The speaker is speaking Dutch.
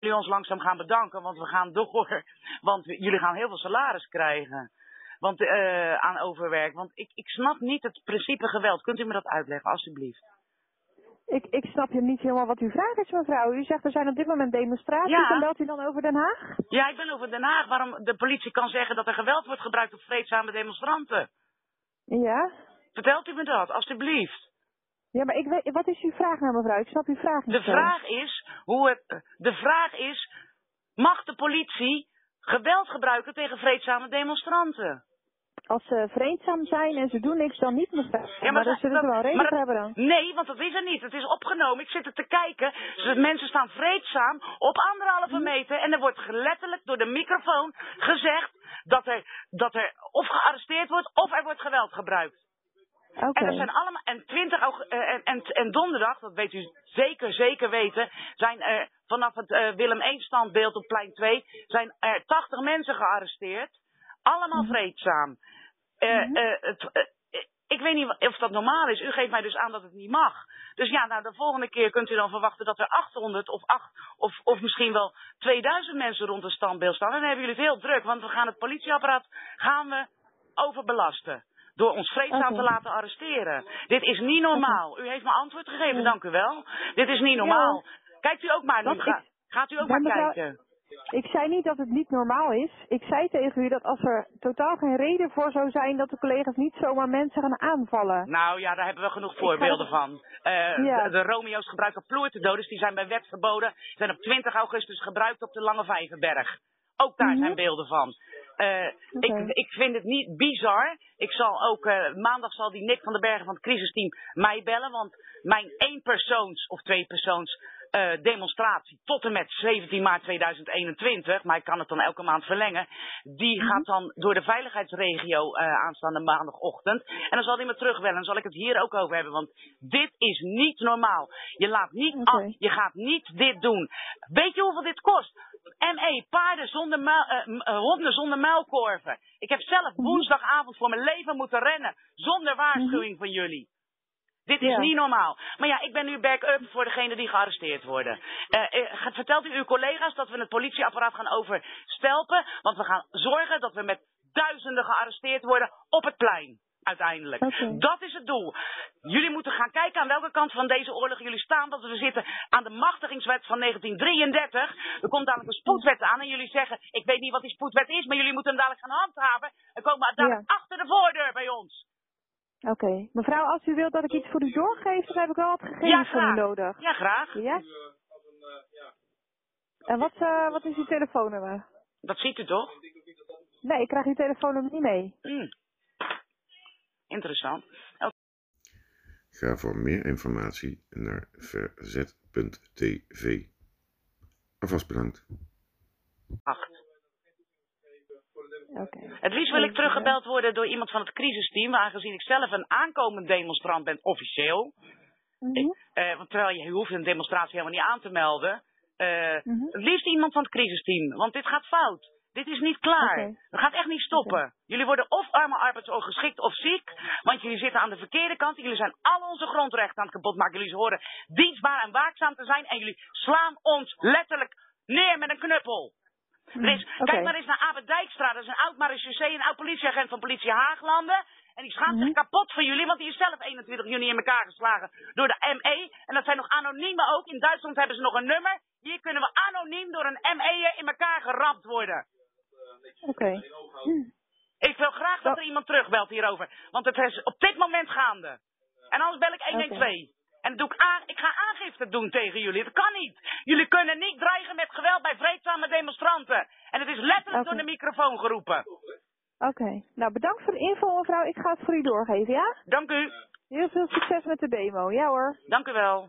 jullie ons langzaam gaan bedanken, want we gaan door. Want jullie gaan heel veel salaris krijgen. Want, eh, aan overwerk. Want ik, ik snap niet het principe geweld. Kunt u me dat uitleggen, alstublieft? Ik, ik snap je niet helemaal wat uw vraag is, mevrouw. U zegt er zijn op dit moment demonstraties. Ja. En belt u dan over Den Haag? Ja, ik ben over Den Haag. Waarom de politie kan zeggen dat er geweld wordt gebruikt op vreedzame demonstranten. Ja. Vertelt u me dat, alstublieft. Ja, maar ik weet, wat is uw vraag nou, mevrouw? Ik snap uw vraag niet De zo. vraag is, hoe het, de vraag is, mag de politie geweld gebruiken tegen vreedzame demonstranten? Als ze vreedzaam zijn en ze doen niks, dan niet, mevrouw. Ja, maar, zullen ze dat- wel reden maar hebben dan. Nee, want dat is er niet. Het is opgenomen. Ik zit er te kijken. Dus mensen staan vreedzaam op anderhalve Mhm. meter. En er wordt letterlijk door de microfoon gezegd dat er, dat er of gearresteerd wordt of er wordt geweld gebruikt. En dat zijn allemaal. En 20 aug- eh, en, en, en donderdag, dat weet u zeker, zeker weten, zijn er vanaf het eh, Willem 1 standbeeld op plein 2, zijn er 80 mensen gearresteerd. Allemaal Mhm. vreedzaam. Eh, Mhm. het, ik weet niet of dat normaal is. U geeft mij dus aan dat het niet mag. Dus ja, nou de volgende keer kunt u dan verwachten dat er 800 of, 8, of, of misschien wel 2000 mensen rond het standbeeld staan. En dan hebben jullie het heel druk, want we gaan het politieapparaat gaan we overbelasten. Door ons vreedzaam te laten arresteren. Dit is niet normaal. U heeft me antwoord gegeven, dank u wel. Dit is niet normaal. Kijkt u ook maar nu. Wat Ga- ik- gaat u ook maar mevrouw- kijken. Ik zei niet dat het niet normaal is. Ik zei tegen u dat als er totaal geen reden voor zou zijn dat de collega's niet zomaar mensen gaan aanvallen. Nou ja, daar hebben we genoeg voorbeelden van. Ja. de, de Romeo's gebruiken ploertedoders, die zijn bij wet verboden. Zijn op 20 augustus gebruikt op de Lange Vijverberg. Ook daar Mhm. zijn beelden van. Eh, Oké. ik, ik vind het niet bizar. Ik zal ook, eh, maandag zal die Nick van den Bergen van het crisisteam mij bellen. Want mijn éénpersoons of tweepersoons eh demonstratie tot en met 17 maart 2021, maar ik kan het dan elke maand verlengen, die Mhm. gaat dan door de veiligheidsregio eh, aanstaande maandagochtend. En dan zal hij me terugbellen en zal ik het hier ook over hebben, want dit is niet normaal. Je laat niet af, je gaat niet dit doen. Weet je hoeveel dit kost? ME, paarden zonder muil, eh, eh, honden zonder muilkorven. Ik heb zelf Mhm. woensdagavond voor mijn leven moeten rennen, zonder waarschuwing van jullie. Dit is Ja. niet normaal. Maar ja, ik ben nu back-up voor degenen die gearresteerd worden. Eh, vertelt u uw collega's dat we het politieapparaat gaan overstelpen? Want we gaan zorgen dat we met duizenden gearresteerd worden op het plein. Uiteindelijk. Dat is het doel. Jullie moeten gaan kijken aan welke kant van deze oorlog jullie staan. Want we zitten aan de machtigingswet van 1933. Er komt dadelijk een spoedwet aan. En jullie zeggen, ik weet niet wat die spoedwet is, maar jullie moeten hem dadelijk gaan handhaven. En komen dadelijk achter de voordeur bij ons. Oké. Mevrouw, als u wilt dat ik iets voor u doorgeef, dan heb ik wel wat gegevens Ja, van u nodig. Ja, graag. Ja? En wat, eh, wat is uw telefoonnummer? Dat ziet u toch? Nee, ik krijg uw telefoonnummer niet mee. Hmm. Interessant. Ga voor meer informatie naar verzet.tv. Alvast bedankt. Acht. Oké. Het liefst wil ik teruggebeld worden door iemand van het crisisteam, aangezien ik zelf een aankomend demonstrant ben, officieel. Eh, want terwijl je, je hoeft een demonstratie helemaal niet aan te melden. Eh, Mhm. Het liefst iemand van het crisisteam, want dit gaat fout. Dit is niet klaar. Het gaat echt niet stoppen. Jullie worden of arme arbeidsongeschikt of ziek, want jullie zitten aan de verkeerde kant. Jullie zijn al onze grondrechten aan het kapotmaken. Jullie horen dienstbaar en waakzaam te zijn en jullie slaan ons letterlijk neer met een knuppel. Er is, Oké. Kijk maar eens naar Abe Dijkstra, dat is een oud marechaussee, een oud politieagent van politie Haaglanden. En die schaamt zich Mhm. kapot voor jullie, want die is zelf 21 juni in elkaar geslagen door de ME. En dat zijn nog anoniemen ook. In Duitsland hebben ze nog een nummer. Hier kunnen we anoniem door een ME in elkaar gerapt worden. Oké. Hm. Ik wil graag dat er iemand terugbelt hierover. Want het is op dit moment gaande. En anders bel ik 112. En doe ik, aan, ik ga aangifte doen tegen jullie. Dat kan niet. Jullie kunnen niet dreigen met geweld bij vreedzame demonstranten. En het is letterlijk door de microfoon geroepen. Oké. Nou, bedankt voor de info, mevrouw. Ik ga het voor u doorgeven, ja? Dank u. Heel veel succes met de demo. Ja hoor. Dank u wel.